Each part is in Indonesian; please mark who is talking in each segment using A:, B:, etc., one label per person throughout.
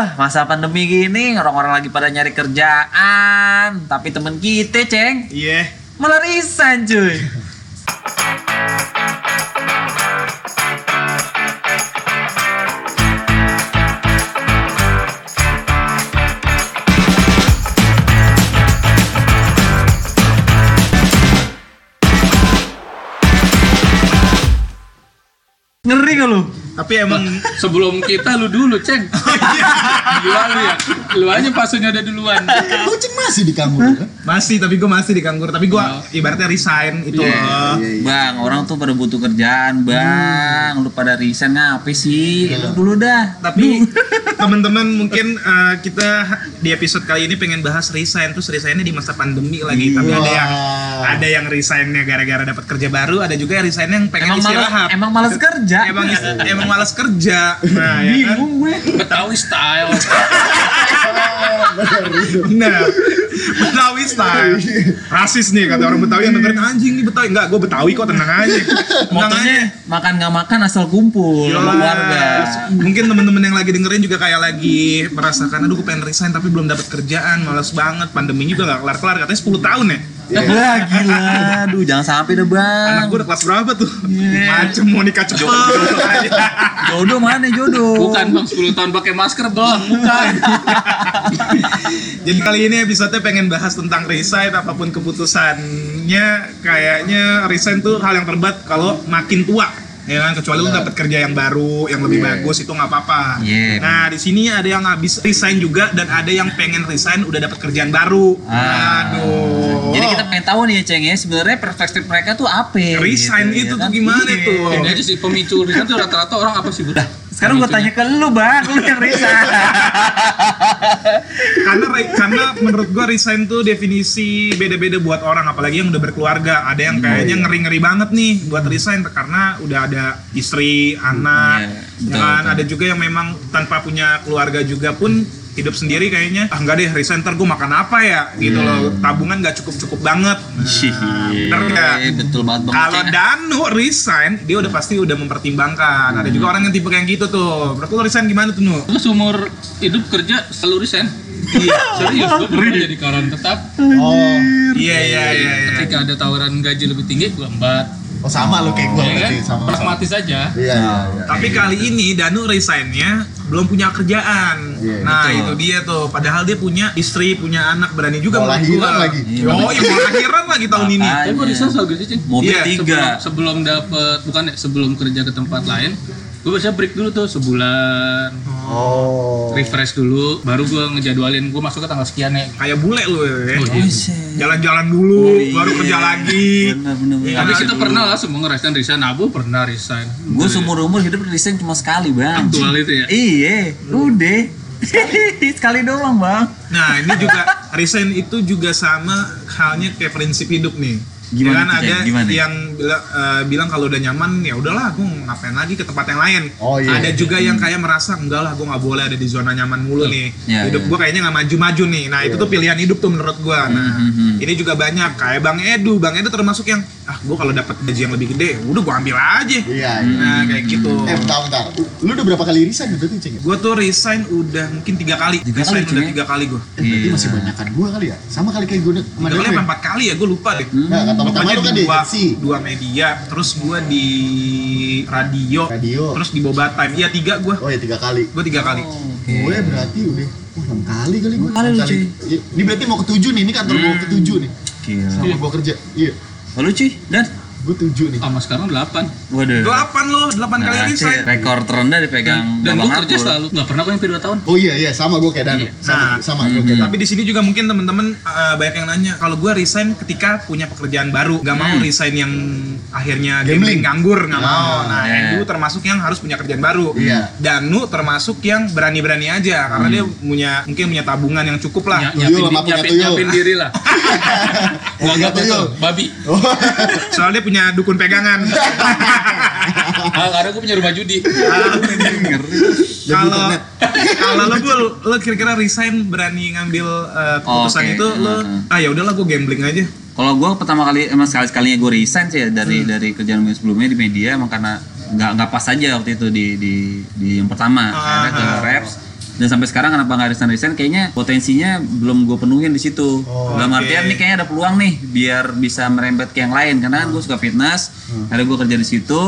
A: Dah, masa pandemi gini orang-orang lagi pada nyari kerjaan, tapi temen kita, Ceng,
B: Iya.
A: malah resign, cuy. Ngeri gak lu?
B: Tapi emang
C: Sebelum kita lu dulu, Ceng. Gila lu ya. Lu aja pasnya udah duluan.
D: Lu ceng masih di kanggur kan?
B: masih, tapi gue masih di Kanggur. Tapi gue ibaratnya resign itu
C: Iya,
B: loh.
D: Iya, iya.
A: Bang, orang tuh pada butuh kerjaan, Bang. Lu pada resign ngapa sih? Lu dulu dah.
B: Tapi teman-teman mungkin eh, kita di episode kali ini pengen bahas resign terus resignnya di masa pandemi lagi. Tapi ada yang ada yang resignnya gara-gara dapat kerja baru, ada juga yang resign yang pengen
A: Emang males,
B: istirahat.
A: emang males kerja.
B: emang emang malas kerja. Nah, ya kan?
A: gue.
C: Betawi style.
B: Benar. Betawi style. Rasis nih kata orang Betawi yang dengerin anjing nih Betawi. Enggak, gue Betawi kok tenang aja. Tenang
A: Motonya
B: aja.
A: makan nggak makan asal kumpul
B: Yolah.
A: keluarga.
B: Mungkin temen-temen yang lagi dengerin juga kayak lagi merasakan aduh gue pengen resign tapi belum dapat kerjaan, males banget. Pandemi juga gak kelar-kelar, katanya 10 tahun ya.
A: Wah gila, aduh jangan sampai deh bang.
B: Anak gue udah kelas berapa tuh?
A: Iya.
B: Macem mau nikah cepet.
A: Jodoh mana jodoh?
C: Bukan bang 10 tahun pakai masker bang, bukan.
B: Jadi kali ini episode pengen bahas tentang resign apa pun keputusannya kayaknya resign tuh hal yang terbat kalau makin tua ya kan kecuali lu dapat kerja yang baru yang lebih
D: Iya.
B: bagus itu nggak apa-apa.
A: Iya.
B: Nah di sini ada yang habis resign juga dan ada yang pengen resign udah dapat kerjaan baru.
A: Ah.
B: Aduh.
A: Jadi kita pengen tahu nih ya Ceng ya sebenarnya perspektif mereka tuh apa?
B: resign
A: gitu,
B: itu
A: ya
B: tuh
A: kan?
B: gimana
A: Iya.
B: tuh?
C: Ini aja sih pemicu resign tuh rata-rata orang apa sih, Bu?
A: Sekarang gue tanya ke lu bang, lu yang resign.
B: karena re- karena menurut gua resign tuh definisi beda-beda buat orang apalagi yang udah berkeluarga ada yang kayaknya
A: iya.
B: ngeri-ngeri banget nih buat resign karena udah ada istri anak
A: Iya,
B: ya
A: betul,
B: kan
A: betul.
B: ada juga yang memang tanpa punya keluarga juga pun hidup sendiri kayaknya ah enggak deh resign ntar gue makan apa ya gitu loh tabungan nggak cukup cukup banget bener nggak?
A: Iya, betul banget bang.
B: kalau. Danu resign dia udah pasti udah mempertimbangkan ada juga orang yang tipe kayak gitu tuh berarti lo resign gimana tuh Nu?
C: Gue seumur hidup kerja selalu resign. Iya, serius. Gue pernah jadi karyawan tetap.
D: Oh,
B: iya iya iya iya.
C: Ketika ada tawaran gaji lebih tinggi, gue embat.
D: Oh sama lu kayak gua
C: Ya kan?
D: sama.
C: Pragmatis aja.
D: Iya, iya, iya.
B: Tapi kali ini Danu resignnya belum punya kerjaan.
D: Iya,
B: nah
A: betul.
B: itu dia tuh. Padahal dia punya istri, punya anak, berani juga
D: Mau lahiran lagi.
A: Iya,
B: Oh, iya, mau lahiran lagi tahun ini.
C: Tapi gue resign selalu gitu sih.
A: Mobil
B: Iya,
A: tiga.
C: Sebelum, sebelum dapet, bukan ya, sebelum kerja ke tempat lain, gue biasa break dulu tuh sebulan.
D: Oh.
C: refresh dulu baru gue ngejadwalin gue masuk ke tanggal sekian ya
B: Kayak bule lu ya.
C: Oh, iya.
B: Jalan-jalan dulu,
A: Oh, iya.
B: baru kerja lagi.
A: Bener bener. bener.
C: tapi kita
B: dulu.
C: pernah lah semua ngerasain resign Abu pernah resign
A: Gue seumur umur hidup resign cuma sekali bang.
C: aktual itu ya
A: Iya, udah. Sekali doang bang.
B: Nah, ini juga resign itu juga sama halnya kayak prinsip hidup nih.
A: Gimana
B: Ya kan ada?
A: Gimana?
B: yang bila- eh, bilang kalau udah nyaman ya udahlah gue ngapain lagi ke tempat yang lain.
D: Oh, iya.
B: Ada juga yang kayak merasa enggak lah gue nggak boleh ada di zona nyaman mulu nih.
A: Iya,
B: hidup
A: iya.
B: gue kayaknya nggak maju-maju nih. Nah itu tuh pilihan hidup tuh menurut gue. Nah
A: Mhm.
B: ini juga banyak kayak Bang Edu. Bang Edu termasuk yang ah gue kalau dapat gaji yang lebih gede udah gue ambil aja.
D: Iya, iya.
B: Nah kayak gitu.
D: Eh, bentar, bentar. Lu udah berapa kali resign berarti, Ceng?
B: Gue tuh resign udah mungkin tiga kali.
A: Tiga
B: resign
A: kali,
B: udah tiga kali gue.
D: Eh, berarti
A: Iya.
D: masih banyakan gua kali ya? Sama kali kayak gue ya?
B: empat kali ya gue lupa deh.
D: Nah,
B: Pokoknya
D: kan di
B: dua, dua media, terus gue di radio,
D: Radio.
B: terus di Boba Time. Iya tiga gue,
D: Oh ya tiga kali.
B: gue tiga kali.
A: Oke.
D: Gue berarti udah oh, enam kali kali gue.
A: Kali lu, cuy.
D: Ini berarti mau ketujuh nih, ini kantor gua ketujuh nih.
A: Gila.
D: Sama gua kerja. Iya,
A: Lalu cuy, dan
D: gue tujuh nih.
C: sama sekarang 8
A: waduh.
B: Delapan loh, delapan kali
A: Nah,
B: resign.
A: Cek, rekor terendah dipegang
C: dan
A: Babang
C: gue kerja selalu nggak pernah gue nyampe 2 tahun
D: Oh iya iya sama gue kayak Danu.
C: Iya.
D: Sama
B: Nah,
D: sama gue kayak Danu.
B: Tapi di sini juga mungkin teman-teman uh, banyak yang nanya, kalau gue resign ketika punya pekerjaan baru, gak mau
A: Hmm.
B: resign yang akhirnya
D: Gambling.
B: gambling nganggur, nggak
D: Ah,
B: mau. Nah,
A: iya.
B: Edu termasuk yang harus punya kerjaan baru.
D: Iya.
B: Danu termasuk yang berani-berani aja, karena dia punya mungkin punya tabungan yang cukup lah.
C: Ny-
D: punya
C: nyiapin,
D: tuyul.
C: nyiapin diri lah nggak betul babi
D: Oh,
B: Soalnya punya dukun pegangan.
C: ah, karena gue punya rumah judi
B: kalau kalau lo Bul, lo kira-kira resign berani ngambil uh, keputusan itu lo
A: hmm.
B: ah ya udahlah gue gambling aja
A: Kalau gue pertama kali emang sekali sekalinya gue resign sih ya dari dari kerjaan gue sebelumnya di media emang karena nggak nggak pas aja waktu itu di di di yang pertama
B: Ah.
A: akhirnya ke reps dan sampai sekarang kenapa nggak resign resign kayaknya potensinya belum gue penuhin di situ
D: Oh,
A: dalam
B: oke.
A: artian nih kayaknya ada peluang nih biar bisa merembet ke yang lain karena kan gue suka fitness ada gue kerja di situ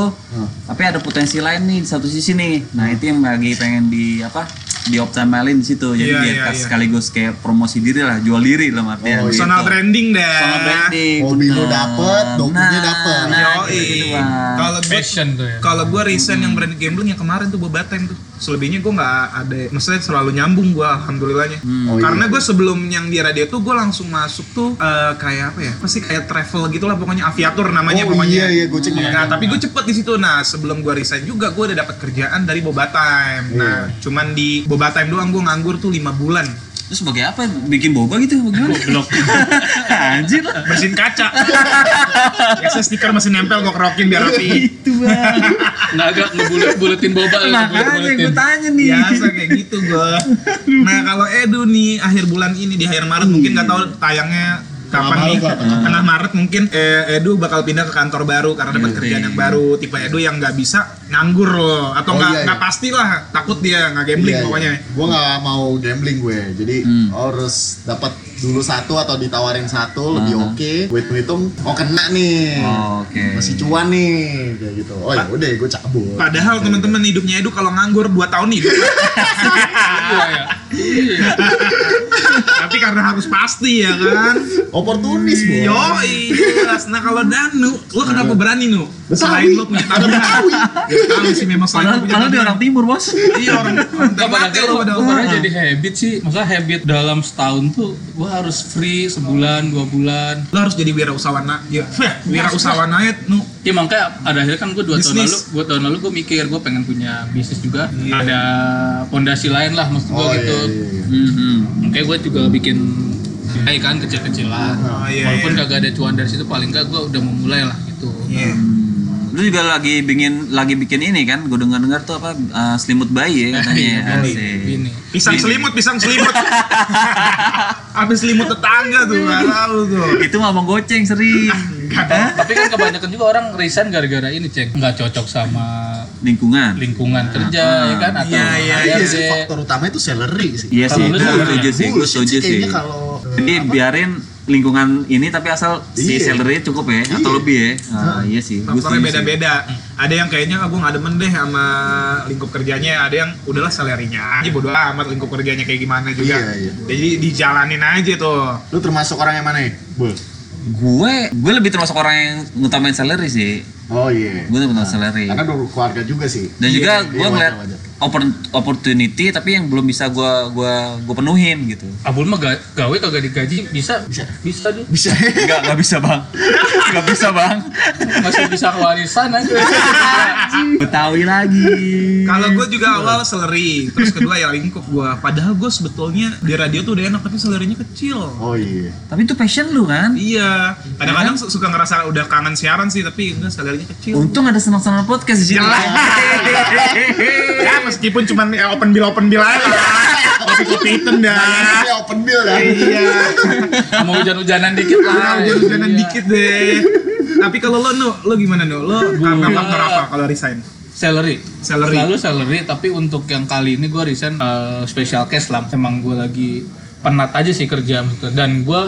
A: tapi ada potensi lain nih di satu sisi nih nah itu yang lagi pengen di apa dioptimalin di situ jadi
B: Iya,
A: biar kas-
B: iya.
A: sekaligus kayak promosi diri lah jual diri lah artian
D: Oh,
A: gitu.
B: Personal branding dah.
A: Personal branding
D: Hobi lu dapet, dokunya
A: Nah,
D: dapet.
A: nah,
B: Yoi.
A: gitu, Bang.
B: Kalau gue
C: ya.
B: kalau gue resign yang brand gambling yang kemarin tuh boba time tuh. Selebihnya gue nggak ada, maksudnya selalu nyambung gue alhamdulillahnya.
D: Oh, iya.
B: Karena gue sebelum yang di radio tuh gue langsung masuk tuh eh, kayak apa ya? Pasti kayak travel gitulah pokoknya aviatur namanya
D: Oh,
B: pokoknya.
D: iya, iya, goceng.
B: Nah, tapi gue cepet di situ. Nah, sebelum gue resign juga gue udah dapat kerjaan dari Boba Time. Nah,
D: Iya.
B: cuman di Boba Time doang gue nganggur tuh lima bulan.
A: Terus sebagai apa? Bikin boba gitu? Bagaimana?
C: Goblok.
A: anjir lah.
B: Bersihin kaca. Biasa stiker masih nempel gue kerokin biar rapi.
A: itu bang.
C: Nggak agak ngebulet-buletin boba lu,
A: makanya gue tanya nih.
B: Biasa kayak gitu gue nah kalau Edu nih akhir bulan ini di akhir Maret mungkin nggak tahu tayangnya kapan nih?
D: Tengah
B: Maret. Mungkin eh, Edu bakal pindah ke kantor baru karena dapat
A: Iya,
B: kerjaan
A: iya.
B: yang baru. Tipe Edu yang nggak bisa nganggur loh. Atau
D: Oh,
B: nggak
D: iya,
B: nggak
D: iya.
B: pasti lah. Takut dia nggak gambling
D: Iya,
B: pokoknya.
D: Gue nggak mau gambling gue, jadi
A: Hmm.
D: harus dapat dulu satu atau ditawarin satu lebih
A: Ah.
D: oke. Gue hitung, oh kena nih,
A: Oh, oke.
D: masih cuan nih, kayak gitu. Oh ya udah, gue cabut.
B: padahal teman-teman hidupnya Edu kalau nganggur 2 tahun hidup
C: Iya, ya. Iya.
B: tapi karena harus pasti ya kan
D: Oportunis bos.
B: Yoi, jelas. Nah kalau Danu, lo kenapa berani nu? Selain lo punya tabungan. Ya tahu sih memang selain lo punya tabungan.
A: orang timur bos
B: Iya orang
C: pada
B: Ternate lo pada
C: jadi habit sih. Maksudnya habit dalam setahun tuh gua harus free sebulan, dua bulan.
B: lo harus jadi wirausahawan ya wirausahawan aja nu
C: Ya makanya ada akhirnya kan gue dua tahun lalu, dua tahun lalu gue mikir gue pengen punya bisnis juga.
B: Iya.
C: Ada pondasi lain lah maksud gue
D: Oh
C: gitu.
D: iya, iya, iya.
A: Mhm.
C: Makanya gue juga bikin Hai kan kecil-kecilan.
B: Oh, iya,
C: Walaupun
B: iya.
C: kagak ada cuan dari situ paling enggak gue udah memulai lah gitu.
B: Iya.
A: Lu juga lagi bikin lagi bikin ini kan? Gue dengar dengar tuh apa uh, selimut bayi ya katanya.
C: Iya,
A: Asik.
C: Ini.
B: pisang selimut pisang selimut habis selimut tetangga tuh tahu tuh
A: Itu mah mau goceng sering.
C: Tapi kan kebanyakan juga orang resign gara-gara ini cek nggak cocok sama
A: Lingkungan.
C: lingkungan kerja ya kan atau
B: Iya, iya,
D: Iya sih, faktor utama itu salary sih.
A: Iya sih,
C: gimana?
A: setuju sih, gue setuju sih.
D: kayaknya kalau
A: Jadi biarin lingkungan ini tapi asal si
D: Iya.
A: salary cukup ya atau
D: Iya.
A: lebih ya. Ah, iya sih.
B: Faktornya beda-beda ada yang kayaknya aku nggak demen deh sama lingkup kerjanya ada yang udahlah salarinya aja bodo amat lingkup kerjanya kayak gimana juga
D: Iya, iya.
B: jadi dijalanin aja tuh
D: Lu termasuk orang yang mana ya? Bul.
A: Gue gue lebih termasuk orang yang ngutamain salary sih.
D: Oh iya.
A: Gue ngutamain salary.
D: Karena berkeluarga juga sih.
A: Dan juga
D: Iya,
A: gue
D: iya,
A: ngeliat
D: wajar, wajar.
A: oppor- opportunity tapi yang belum bisa gue gua gua penuhin gitu.
C: Abul mah ga- gawe kagak digaji bisa
D: Bisa.
C: bisa dia
D: Bisa.
A: Enggak, enggak bisa bang. Enggak bisa bang.
C: masih bisa warisan aja.
A: Betawi lagi.
B: Kalau gue juga awal salary, terus kedua ya lingkup gue. Padahal gue sebetulnya di radio tuh udah enak, tapi salarynya kecil.
D: Oh iya.
A: Tapi itu passion lu kan?
B: Iya, kadang-kadang su- suka ngerasa udah kangen siaran sih, tapi enggak salarynya kecil.
A: Untung ada senang-senang podcast di sini.
B: ya meskipun cuma ya, open bill open bill aja lah. Kopi kopi hitam dah.
D: Open bill kan.
B: Iya,
C: Mau hujan-hujanan dikit lah.
B: ah, hujan-hujanan
C: Iya.
B: dikit deh. Tapi kalau lo nu, lo gimana nu? Lo karena faktor apa kalau resign?
C: Salary.
B: Salary.
C: Selalu salary, tapi untuk yang kali ini gue resign eh, special case lah. Emang gue lagi penat aja sih kerja dan gue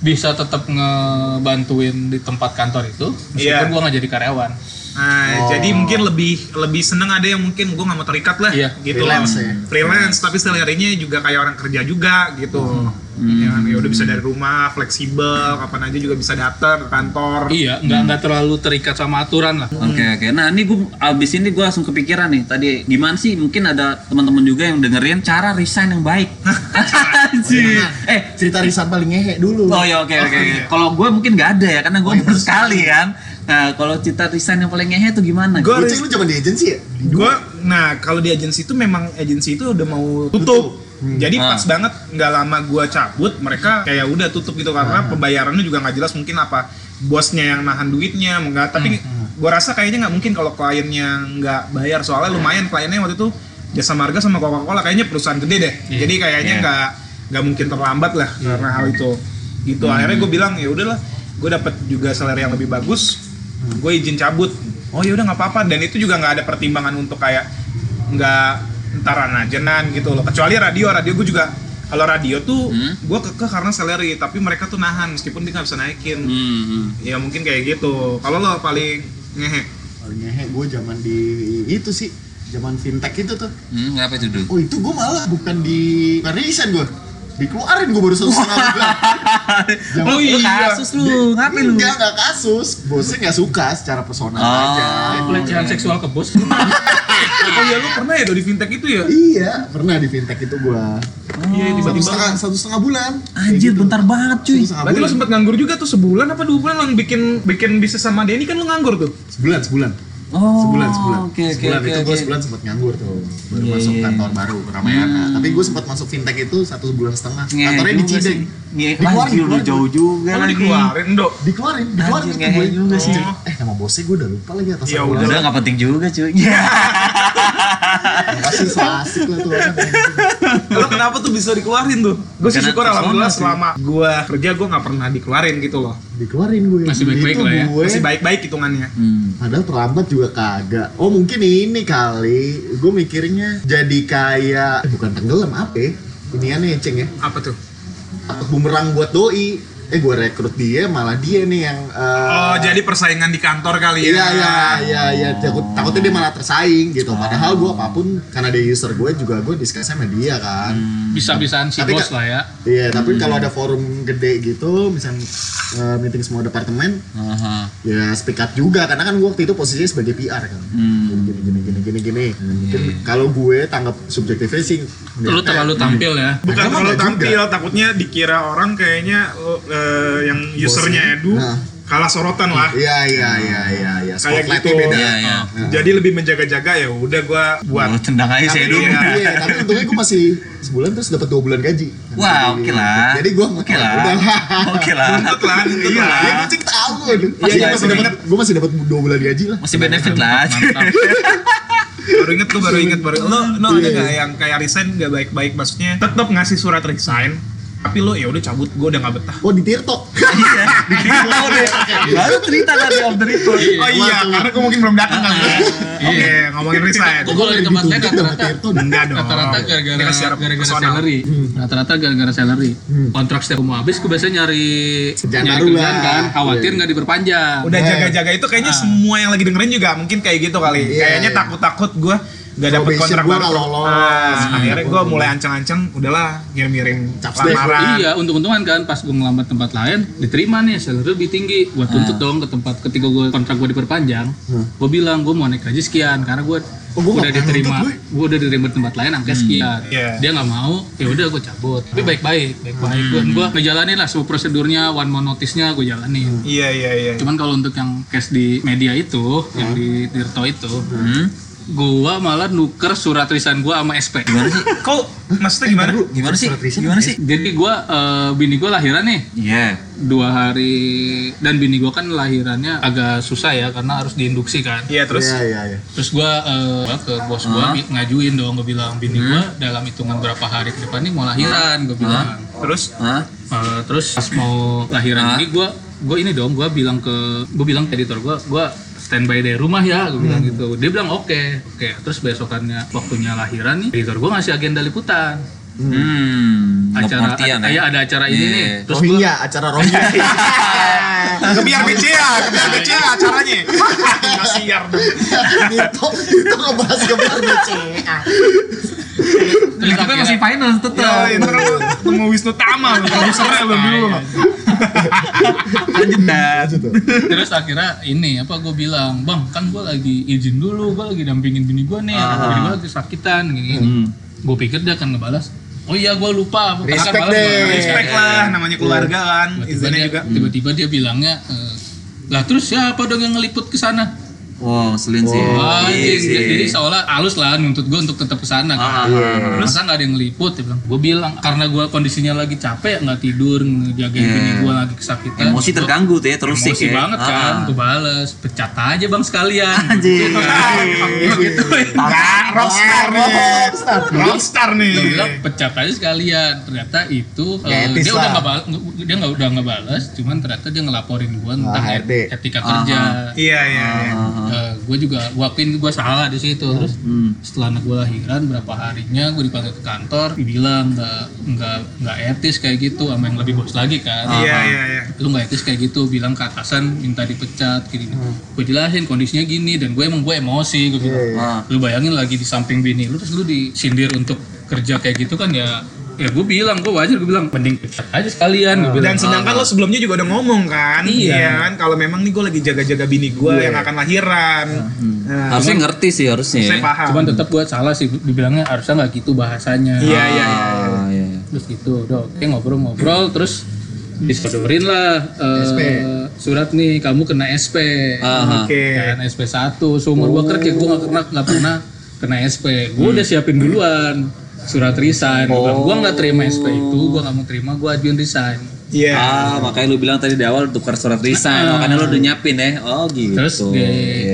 C: bisa tetap ngebantuin di tempat kantor itu meskipun
B: Iya.
C: gue nggak jadi karyawan.
B: Nah,
D: Oh.
B: jadi mungkin lebih lebih seneng ada yang mungkin gue nggak mau terikat lah,
C: Iya,
B: gitu
D: freelance
B: loh.
D: ya.
B: Freelance, tapi salarynya juga kayak orang kerja juga gitu. Ya, kan? ya udah bisa dari rumah, fleksibel, kapan aja juga bisa datang ke kantor.
C: Iya, nggak nggak terlalu terikat sama aturan lah.
A: Oke oke. Nah ini gue abis ini gue langsung kepikiran nih tadi gimana sih mungkin ada teman-teman juga yang dengerin cara resign yang baik. Anjir. eh
D: Cerita risan paling ngehe dulu.
A: Oh ya oke oke.
B: iya.
A: Kalau gue mungkin nggak ada ya karena gue baru sekali kan. Nah kalau cerita resign yang paling ngehe tuh gimana?
B: Gua-
D: Goceng lu zaman di agensi ya?
B: Gue, nah kalau di agensi itu memang agensi itu udah mau tutup. Jadi
A: Ah.
B: pas banget nggak lama gue cabut, mereka kayak udah tutup gitu karena pembayarannya juga nggak jelas mungkin apa bosnya yang nahan duitnya, enggak. Tapi gue rasa kayaknya nggak mungkin kalau kliennya nggak bayar soalnya lumayan kliennya waktu itu jasa marga sama Coca Cola kayaknya perusahaan gede deh.
C: Iya.
B: Jadi kayaknya
A: Iya.
B: nggak nggak mungkin terlambat lah karena hal itu. Gitu akhirnya gue bilang ya udahlah, gue dapet juga salary yang lebih bagus, gue izin cabut. Oh ya udah nggak apa-apa dan itu juga nggak ada pertimbangan untuk kayak nggak entaran ajenan gitu loh kecuali radio radio gue juga kalau radio tuh
A: Hmm.
B: gue kekeh karena salary tapi mereka tuh nahan meskipun dia nggak bisa naikin
A: Hmm, hmm.
B: ya mungkin kayak gitu kalau lo paling ngehe
D: Paling ngehe gue zaman di itu sih, zaman fintech itu tuh.
A: Hmm, ngapa itu dulu?
D: Oh itu gue malah bukan di resign gue, dikeluarin gue baru satu setengah bulan.
A: Oh
B: iya.
A: kasus lu, ngapain lu?
D: Enggak, enggak kasus. Bosnya nggak suka secara personal
A: Oh.
D: aja.
C: pelecehan seksual ke bos
B: oh ya lo pernah ya di fintech itu ya
D: Iya, pernah di fintech itu gua.
B: iya
D: Satu
B: tiba-tiba
D: setengah, satu setengah bulan.
A: Anjir, bentar banget cuy.
D: Satu
B: Berarti lo sempet nganggur juga tuh sebulan apa dua bulan lo bikin bikin bisnis sama Denny kan lo nganggur tuh
D: Sebulan, sebulan.
A: Oh,
D: sebulan, sebulan.
A: Oke, oke,
D: sebulan
A: oke.
D: itu gue
A: oke.
D: sebulan sempat nganggur tuh. Baru
A: Iya,
D: masuk
A: iya.
D: kantor baru Ramayana. Tapi gue sempat masuk fintech itu satu bulan setengah.
A: Ngehe
D: Kantornya di Cideng. Dikeluarin,
A: lu jauh juga
B: oh,
A: lagi.
B: dikeluarin dok
D: Dikeluarin, dikeluarin itu gue.
A: juga sih.
D: Eh nama bosnya gue udah lupa lagi atas
B: Ya. Udah
A: nggak penting juga cuy.
D: Makasih so asik lah tuh orang.
B: lo kenapa tuh bisa dikeluarin tuh gue sih syukur alhamdulillah selama gue kerja gue nggak pernah dikeluarin gitu loh
D: Dikeluarin gue.
C: Masih baik-baik
D: Itu
C: lah ya.
D: Gue,
B: masih baik-baik hitungannya
A: Hmm.
D: Padahal terlambat juga kagak. Oh mungkin ini kali. Gue mikirnya jadi kayak eh, bukan tenggelam apa? ya? Iniannya ceng ya.
B: apa tuh
D: bumerang buat doi. Eh gue rekrut dia malah dia nih yang. eh,
B: oh jadi persaingan di kantor kali ya
D: Iya iya iya iya takut takutnya dia malah tersaing gitu. Padahal gue apa pun karena dia user gue juga gue discuss sama dia kan.
C: bisa-bisaan si
D: Tapi
C: bos
D: kan-
C: lah ya
D: Iya tapi kalau ada forum gede gitu, misal eh, meeting semua departemen,
A: Aha.
D: ya speak up juga karena kan gue waktu itu posisinya sebagai PR kan.
A: Hmm.
D: Gini gini gini gini gini. Nah, mungkin kalau gue tanggap subjektifnya sih.
C: lu terlalu tampil ya
B: bukan
D: Emang
B: kalau
D: nggak
B: tampil
D: juga.
B: takutnya dikira orang kayaknya lo, eh, yang usernya Edu
D: Nah.
B: kalah sorotan lah
D: Iya iya iya iya iya.
B: Kayak gitu.
D: beda.
A: Iya, iya.
D: Nah.
B: jadi lebih menjaga-jaga ya udah gue buat
A: Oh, tendang aja saya
B: Tapi
A: dulu.
B: iya.
D: Iya, tapi untungnya gue masih sebulan terus dapat dua bulan gaji.
A: Wah,
D: Jadi-
A: oke lah.
D: Jadi gue
A: Oke lah.
D: Udah lah.
A: Oke lah.
B: Nuntut
A: Iya.
B: lah.
D: Ya gue cek tahu gue.
B: Iya,
D: Masih
B: iya,
D: dapat gue masih dapat dua bulan gaji lah.
A: Masih benefit lah.
B: baru inget gue baru inget baru lo lo ada
D: Iya.
B: nggak yang kayak resign nggak baik-baik maksudnya tetap ngasih surat resign tapi lo ya udah cabut gue udah nggak betah.
D: Oh di Tirto.
A: Iya, tahu deh. Baru cerita tadi off the record.
B: oh iya karena gue mungkin belum datang kali ya oke ngomongin resign
C: Kok kalau di tempat lain
D: Dituntut sama
C: rata-rata
D: Tirto.
B: enggak dong.
C: rata-rata gara-gara
B: kan
C: gara-gara
B: personal.
C: salary. Rata-rata gara-gara salary. Kontrak setiap mau habis gue biasanya nyari nyari
D: baru
C: kerjaan kan. Khawatir
D: Iya.
C: nggak diperpanjang.
B: Udah jaga-jaga. Itu kayaknya semua yang lagi dengerin juga mungkin kayak gitu kali.
D: Iya,
B: kayaknya
D: iya.
B: takut-takut gue gak dapet
D: Probation
B: kontrak
D: gua
B: baru
D: nggak lolos.
B: Ah, akhirnya gue mulai ancang-ancang udahlah ngirim-ngirim lamaran
C: Iya, untung-untungan kan pas gue ngelamar tempat lain diterima nih salary lebih tinggi. Gue tuntut dong ke tempat ketika gue kontrak gue diperpanjang. Gue bilang gue mau naik gaji sekian karena gue
D: Oh, gua
C: udah diterima, gue udah diterima di tempat lain angka sekian.
B: Iya.
C: Dia nggak mau, ya udah gue cabut. Tapi baik-baik, baik-baik. Gue gue ngejalanin lah semua prosedurnya, one more notice-nya gue jalanin.
B: iya iya iya
C: Cuman kalau untuk yang case di media itu, yang di Tirto itu, gua malah nuker surat resign gua sama SP.
A: Gimana sih?
B: kok maksudnya gimana
A: Gimana sih?
D: Surat resign
A: Gimana sih?
C: Jadi gua eh, bini gua lahiran nih
A: Iya.
C: dua hari dan bini gua kan lahirannya agak susah ya karena harus diinduksi kan.
B: iya terus
D: Iya iya iya.
C: Terus gua eh, ke bos gua bi- ngajuin dong, gua bilang bini gua dalam hitungan berapa hari ke depan nih mau lahiran, gua bilang.
B: terus
A: Hah?
C: Eh, terus pas mau lahiran ini gua gua ini dong, gua bilang ke gua bilang ke editor gua, gua standby dari rumah ya, gua bilang gitu. Dia bilang oke, oke. Terus besokannya waktunya lahiran nih, editor gua ngasih agenda liputan.
A: Hmm.
C: Acara
A: pengertian
C: ada, ya, ada acara ini
A: Iya.
C: nih. Terus gua
D: Rohingya, acara Rohingya.
B: ke biar BCA ke biar BCA acaranya nggak siar dong
D: itu itu ngebahas ke BCA.
C: terus
A: Tapi
C: akhirnya-
A: masih finance
B: ya
A: tetap.
B: ntar lo ketemu Wisnu Tama produsernya lo dulu
A: Lanjut dah.
C: terus akhirnya ini apa gue bilang bang kan gue lagi izin dulu gue lagi dampingin bini gue nih bini gue lagi sakitan gini gini
A: Hmm.
C: gue pikir dia akan ngebalas oh iya gue lupa.
D: Respect deh.
C: gua-
B: respect lah namanya keluarga kan
C: tiba-tiba
B: izinnya
C: dia,
B: juga.
C: tiba-tiba dia bilangnya eh, lah terus siapa dong yang ngeliput ke sana
A: Wow, selin sih.
C: Wah,
A: Iya
C: anjing.
A: sih.
C: jadi seolah halus lah nuntut gue untuk tetap ke sana
A: Ah,
C: kan.
A: ah,
C: Terus kan nggak ada yang ngeliput, dia bilang. Gue bilang karena gue kondisinya lagi capek, nggak tidur, ngejagain
A: Iya.
C: bini gue lagi kesakitan.
A: Emosi terganggu tuh ya, terus sih
C: Emosi banget kan, gue bales, pecat aja bang sekalian.
A: Anjing.
C: Gitu kan. Gitu.
B: Nggak, rockstar nih rockstar nih
C: Dia bilang pecat aja sekalian. Ternyata itu eh, dia udah
D: lah.
C: nggak bal- dia nggak udah nggak balas, cuman ternyata dia ngelaporin gue tentang
D: Ah,
C: etika kerja.
B: iya iya iya.
A: Ah,
C: gue juga gue akuin gue salah di situ terus
A: Hmm.
C: setelah anak gue lahiran berapa harinya gue dipanggil ke kantor dibilang nggak nggak nggak etis kayak gitu sama yang lebih bos lagi kan
B: Iya iya iya.
C: lu nggak etis kayak gitu bilang ke atasan minta dipecat gini
B: Hmm.
C: gue jelasin kondisinya gini dan gue emang gue emosi gue bilang
A: Ah.
C: lu bayangin lagi di samping bini lu terus lu disindir untuk kerja kayak gitu kan ya ya gue bilang gue wajar gue bilang mending pecat aja sekalian gue bilang
B: Dan sedangkan lo sebelumnya juga udah ngomong kan,
C: Iya.
B: kan? Kalau memang nih gue lagi jaga-jaga bini gue yang akan lahiran, nah,
A: Harusnya ngerti sih harusnya.
B: saya
A: ya.
B: paham.
C: cuman tetap gue salah sih dibilangnya harusnya nggak gitu bahasanya
B: Iya iya iya.
A: Ah, iya.
C: terus gitu udah oke ngobrol-ngobrol terus disodorin lah eh,
D: SP.
C: surat nih kamu kena SP.
B: Oke.
C: kan SP 1 seumur gua kerja gua nggak pernah nggak pernah kena SP gua udah siapin duluan surat resign bilang, gua nggak terima SP itu gua nggak mau terima gua ajuin resign
B: Iya.
A: Ah, makanya lu bilang tadi di awal tukar surat resign, makanya lu udah nyiapin ya. Oh gitu.
C: terus di,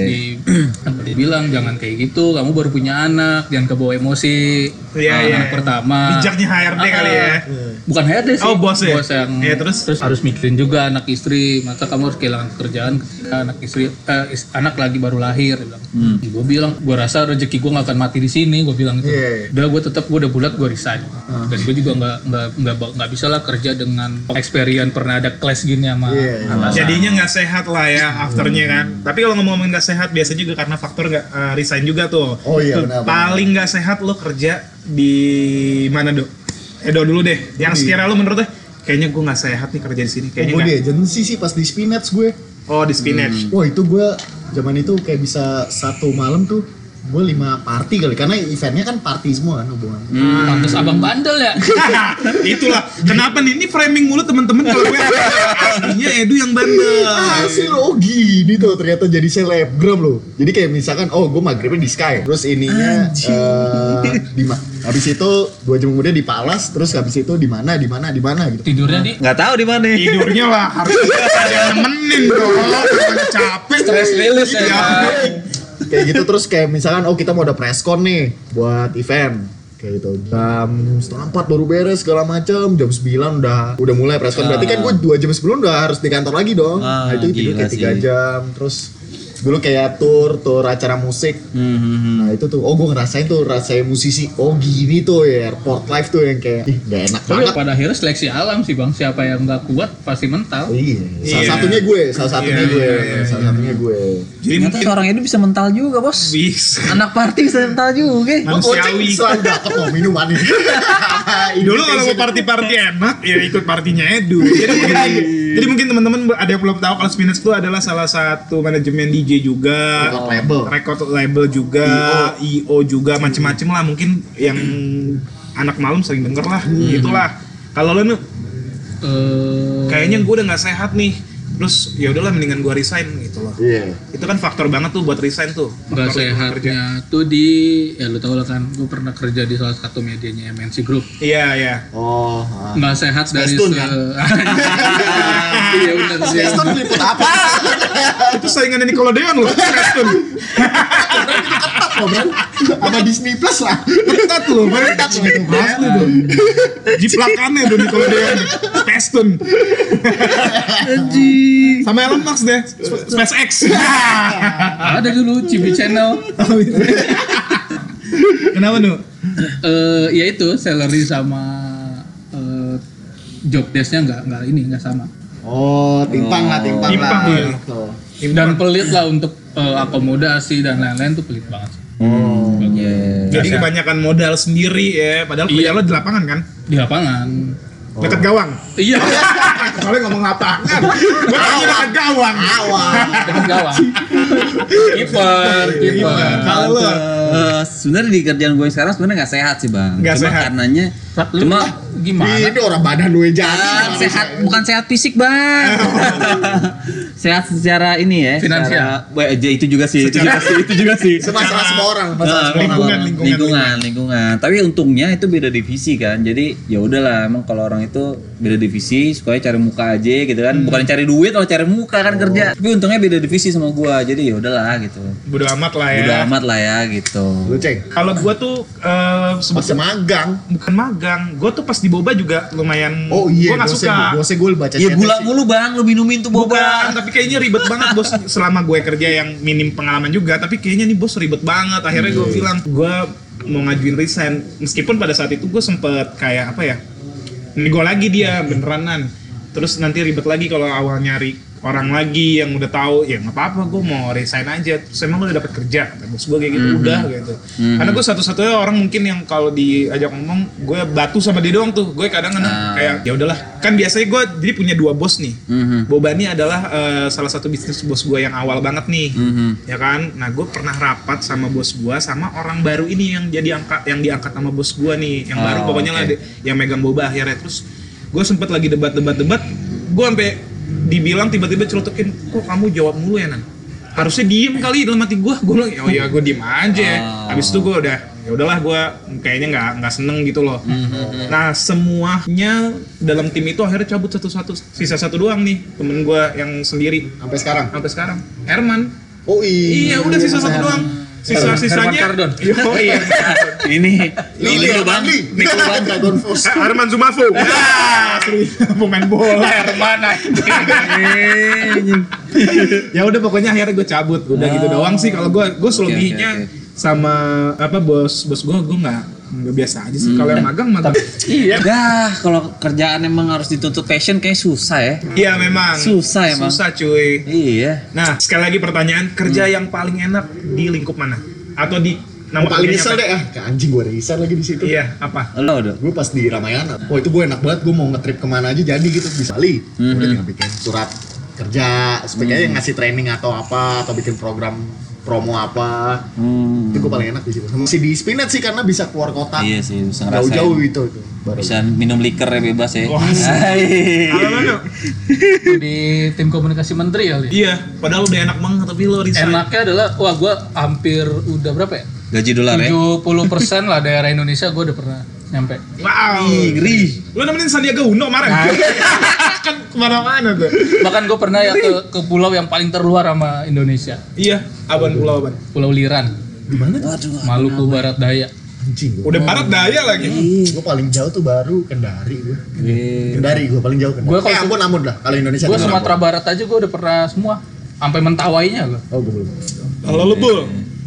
C: di apa dia bilang jangan kayak gitu kamu baru punya anak jangan kebawa emosi
B: Iya,
C: Ah,
B: iya.
C: anak pertama
B: Bijaknya HRD kali ya.
C: bukan HRD sih
B: Oh, bos ya?
C: yang
B: Iya, terus?
C: harus mikirin juga anak istri masa kamu harus kehilangan pekerjaan ketika anak istri eh, is- anak lagi baru lahir bilang
B: Hmm.
C: gue bilang gue rasa rezeki gue gak akan mati di sini gue bilang gitu
D: Iya.
C: udah gue tetap gue udah bulat gue resign
B: Ah.
C: dan gue juga nggak nggak nggak nggak bisa lah kerja dengan experience pernah ada kelas gini sama
D: Iya.
C: atasan.
B: Jadinya nggak sehat lah ya afternya kan. Tapi kalau ngomong-ngomong nggak sehat biasanya juga karena faktor nggak eh, resign juga tuh.
D: Oh iya benar. benar.
B: Paling nggak sehat lo kerja di mana dok? Edo dulu deh. Yang sekira lo menurut deh, kayaknya gue nggak sehat nih kerja di sini. Kayaknya
D: gue di agency sih pas di spinach gue.
B: Oh di spinach.
D: Wah itu gue zaman itu kayak bisa satu malam tuh gue lima party kali karena eventnya kan party semua kan hubungan.
C: pantes abang bandel ya
B: Itulah kenapa nih ini framing mulu temen-temen kalau gue aslinya Edu yang bandel.
D: Hasil oh gini tuh ternyata jadi selebgram loh. Jadi kayak misalkan oh gue maghribnya di Sky, terus ininya eh, di habis itu dua jam kemudian di Palas, terus habis itu di mana di mana di mana gitu.
C: tidurnya di
A: Nggak tahu di mana.
B: Tidurnya lah harus ada yang nemenin dong. Capek.
C: stress release ya
B: Iya.
D: Kayak gitu terus kayak misalkan oh kita mau ada presscon nih buat event. Kayak gitu. Jam setengah empat baru beres segala macam jam 9 udah udah mulai presscon berarti kan gue dua jam sebelum udah harus di kantor lagi dong.
A: Ah,
D: nah itu tidur kayak tiga jam. Terus dulu kayak tour tour acara musik
A: Hmm, hmm, hmm.
D: nah itu tuh oh gue ngerasain tuh rasain musisi oh gini tuh ya airport life tuh yang kayak ih gak enak
C: tapi
D: banget
C: pada akhirnya seleksi alam sih bang siapa yang nggak kuat pasti mental
D: iya salah
B: Iya.
D: satunya gue salah satunya
B: Iya,
D: gue
B: iya, iya,
D: salah satunya gue
B: Jadi
A: Ternyata
B: mungkin
A: seorang itu bisa mental juga bos.
B: bisa.
A: Anak party bisa mental juga.
B: Manusiawi.
D: selalu dapet loh minuman ini.
B: Dulu kalau mau party-party enak, ya ikut partinya Edu. Jadi mungkin, jadi mungkin teman-teman ada yang belum tahu kalau Spinach itu adalah salah satu manajemen DJ juga,
D: Record label.
B: record label juga, IO, juga, macem-macem lah. Mungkin yang anak malam sering denger lah, gitulah. Kalau lo nu,
C: Eh,
B: kayaknya gue udah nggak sehat nih. Terus ya udahlah mendingan gue resign gitu loh.
D: Iya.
B: Itu kan faktor banget tuh buat resign tuh.
C: nggak
B: Faktor kerja.
C: sehatnya tuh di ya lu tau lah kan gue pernah kerja di salah satu medianya MNC Group
B: Iya, iya.
D: Oh. ah.
C: nggak sehat dari
D: Tune,
C: se
D: kan?
C: iya benar sih
D: Space Tune meliput apa?
B: Itu saingan Nickelodeon loh. Preston.
D: Oh, Bran. Sama Disney Plus lah.
B: Loh, ketat loh itu. Asli tuh. Jiplakannya tuh Nickelodeon. Preston. Sama Elon Musk deh. Sp- SpaceX.
C: ada dulu Cibi Channel
B: Kenapa nu?
C: eh ya itu salary sama eh, job desknya nggak nggak ini nggak sama
D: Oh, timpang lah, timpang,
B: Timpang,
D: lah.
B: iya.
D: Tuh.
C: Dan pelit lah untuk eh, akomodasi dan lain-lain tuh pelit banget sih.
D: Oh.
A: Iya.
B: Jadi
C: sehat.
B: kebanyakan modal sendiri ya. Padahal kerja
C: Iya.
B: lo di lapangan kan?
C: di lapangan
B: Dekat gawang.
C: iya
B: Soalnya ngomong lapangan. Gue tanya dekat gawang.
D: Awal.
C: dekat gawang kiper kiper
B: Kalau lo
A: Eh, sebenarnya di kerjaan gue sekarang sebenarnya nggak sehat sih bang.
B: Nggak
A: Cuma
B: sehat.
A: karenanya cuma
C: gimana
D: Ini orang badan lu yang jadi.
A: Ah, sehat bukan sehat fisik bang. sehat secara ini ya.
C: Finansial.
A: secara- Wah, ya, itu juga sih. Itu juga sih. Itu juga sih.
D: Masalah semua orang, masalah
A: Nah,
D: semua orang.
B: lingkungan, lingkungan,
A: lingkungan, lingkungan. Tapi untungnya itu beda divisi kan. Jadi ya udahlah, emang kalau orang itu beda divisi, sukanya cari muka aja gitu kan. Bukan cari duit, malah cari muka kan kerja. Tapi untungnya beda divisi sama gua. Jadi ya udahlah gitu.
B: Bodo amat lah ya.
A: Udah amat lah ya gitu.
D: Lu cek.
B: Kalau gue tuh eh,
D: Pas
B: sebetulnya
D: magang.
B: bukan magang, gue tuh pas di boba juga lumayan.
D: Oh iya,
B: gue nggak suka.
D: bosnya gue baca
A: Ya
D: chatnya
A: gula mulu bang, lu minumin tuh
B: Bukan,
A: boba.
B: tapi tapi kayaknya ribet banget bos. Selama gue kerja yang minim pengalaman juga tapi kayaknya nih bos ribet banget. Akhirnya gue bilang gue mau ngajuin resign. Meskipun pada saat itu gue sempet kayak apa ya nego lagi dia beteranan terus nanti ribet lagi kalau awal nyari orang lagi yang udah tahu ya nggak apa-apa gue mau resign aja. Terus emang gue udah dapat kerja kata bos gue kayak gitu udah gitu. Karena gue satu-satunya orang mungkin yang kalau diajak ngomong gue batu sama dia doang tuh. Gue kadang-kadang
A: Ah.
B: kayak ya udahlah. Kan biasanya gue jadi punya dua bos nih.
A: Mhm.
B: Bobani adalah eh, salah satu bisnis bos gue yang awal banget nih
A: Mhm.
B: ya kan? Nah gue pernah rapat sama bos gue sama orang baru ini yang jadi angkat yang diangkat sama bos gue nih yang baru
A: Oh,
B: pokoknya lah
A: oke.
B: de- yang megang boba akhirnya. Terus gue sempet lagi debat-debat-debat gue sampai dibilang tiba-tiba celotekin kok kamu jawab mulu ya nan? Harusnya diem kali dalam hati gue gue bilang oh ya gue diem aja.
A: Oh.
B: habis itu gue udah ya udahlah gue kayaknya nggak nggak seneng gitu loh.
A: Mhm.
B: nah semuanya dalam tim itu akhirnya cabut satu-satu sisa satu doang nih temen gue yang sendiri.
D: Sampai sekarang.
B: sampai sekarang. Herman.
D: Oh iya.
B: iya udah sisa satu doang sisa sisanya
C: Herman Kardon.
B: oh iya.
A: Ini, ini
D: Lili
A: lu bang,
D: Armandi.
A: Nik lu bang.
D: Force.
B: Herman Zumafo ah pemain bola. Herman ya udah pokoknya akhirnya gue cabut. Udah gitu doang sih. Kalau gue gue selebihnya sama apa bos bos gue gue nggak nggak biasa aja sih kalau yang magang magang
A: Iya. Dah, kalau kerjaan emang harus dituntut passion kayak susah ya.
B: iya memang
A: Susah emang.
B: susah cuy
A: Iya.
B: nah sekali lagi pertanyaan kerja yang paling enak di lingkup mana atau di nama
D: Yang paling
B: apa?
D: deh ah, ke anjing gue resign lagi di situ.
B: iya apa
A: Lo udah.
D: Gue pas di Ramayana, wah itu gue enak banget, gue mau ngetrip ke mana aja jadi gitu bisa Bali. Udah tinggal bikin surat kerja, sebagainya ngasih training atau apa, atau bikin program promo apa.
A: Hmm.
D: Itu gue paling enak di situ. Masih di Spinet sih karena bisa keluar kota.
A: Iya sih, bisa ngerasain.
D: Jauh-jauh gitu itu. Baru.
A: Bisa minum liker ya bebas ya.
B: Wah,
C: di tim komunikasi menteri kali.
B: iya padahal udah enak banget tapi lo resign
C: Enaknya adalah, wah gue hampir udah berapa ya?
A: Gaji dolar ya.
C: 70% lah daerah Indonesia gue udah pernah nyampe.
B: wow
A: Ngeri.
B: lo nemenin Sandiaga Uno kemarin kan ke mana-mana tuh
C: Bahkan gue pernah ya ke, ke pulau yang paling terluar sama Indonesia.
B: iya aban pulau aban
C: Pulau Liran,
D: Di mana?
A: Waduh.
C: Maluku Barat Daya.
D: Anjing gue.
B: udah barat daya lagi
D: Gue paling jauh tuh baru Kendari gue.
A: Iya.
D: Kendari gue paling jauh Kendari.
C: Gua kalau
D: eh ampun ampun lah kalau Indonesia.
C: Gue Sumatera
D: ampun.
C: Barat aja gue udah pernah semua. Sampai mentawainya gue.
D: Oh gue belum.
B: kalau lo bul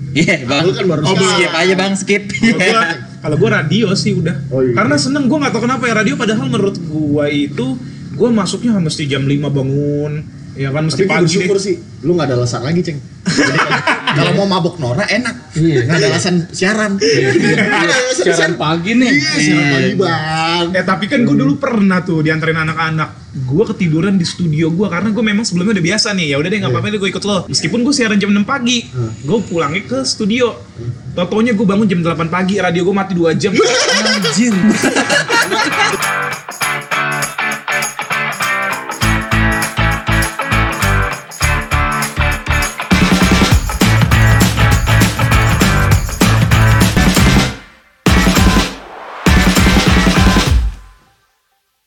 A: Iya, Bang.
D: Lu kan baru
A: Oh,
D: sekarang.
A: skip aja, Bang, skip.
B: kalau gua kalau gua radio sih udah
D: Oh, iya.
B: karena seneng gua nggak tahu kenapa ya radio padahal menurut gua itu gua masuknya mesti jam 5 bangun ya kan mesti
D: Tapi gue
B: pagi
D: bersyukur
B: deh
D: sih, lu gak ada alasan lagi, Ceng. Jadi kalau- mau mabuk Nora enak.
C: Iya.
D: Gak ada alasan siaran. Gak ada alasan
C: Siaran pagi nih.
D: Iya, siaran pagi, Bang.
B: Eh tapi kan gue dulu pernah tuh diantarin anak-anak. Gue ketiduran di studio gue karena gue memang sebelumnya udah biasa nih. Ya udah deh nggak apa-apa deh gue ikut lo. Meskipun gue siaran jam 6 pagi, gue pulangnya ke studio. Totonya gue bangun jam 8 pagi, radio gue mati 2 jam.
A: Anjir.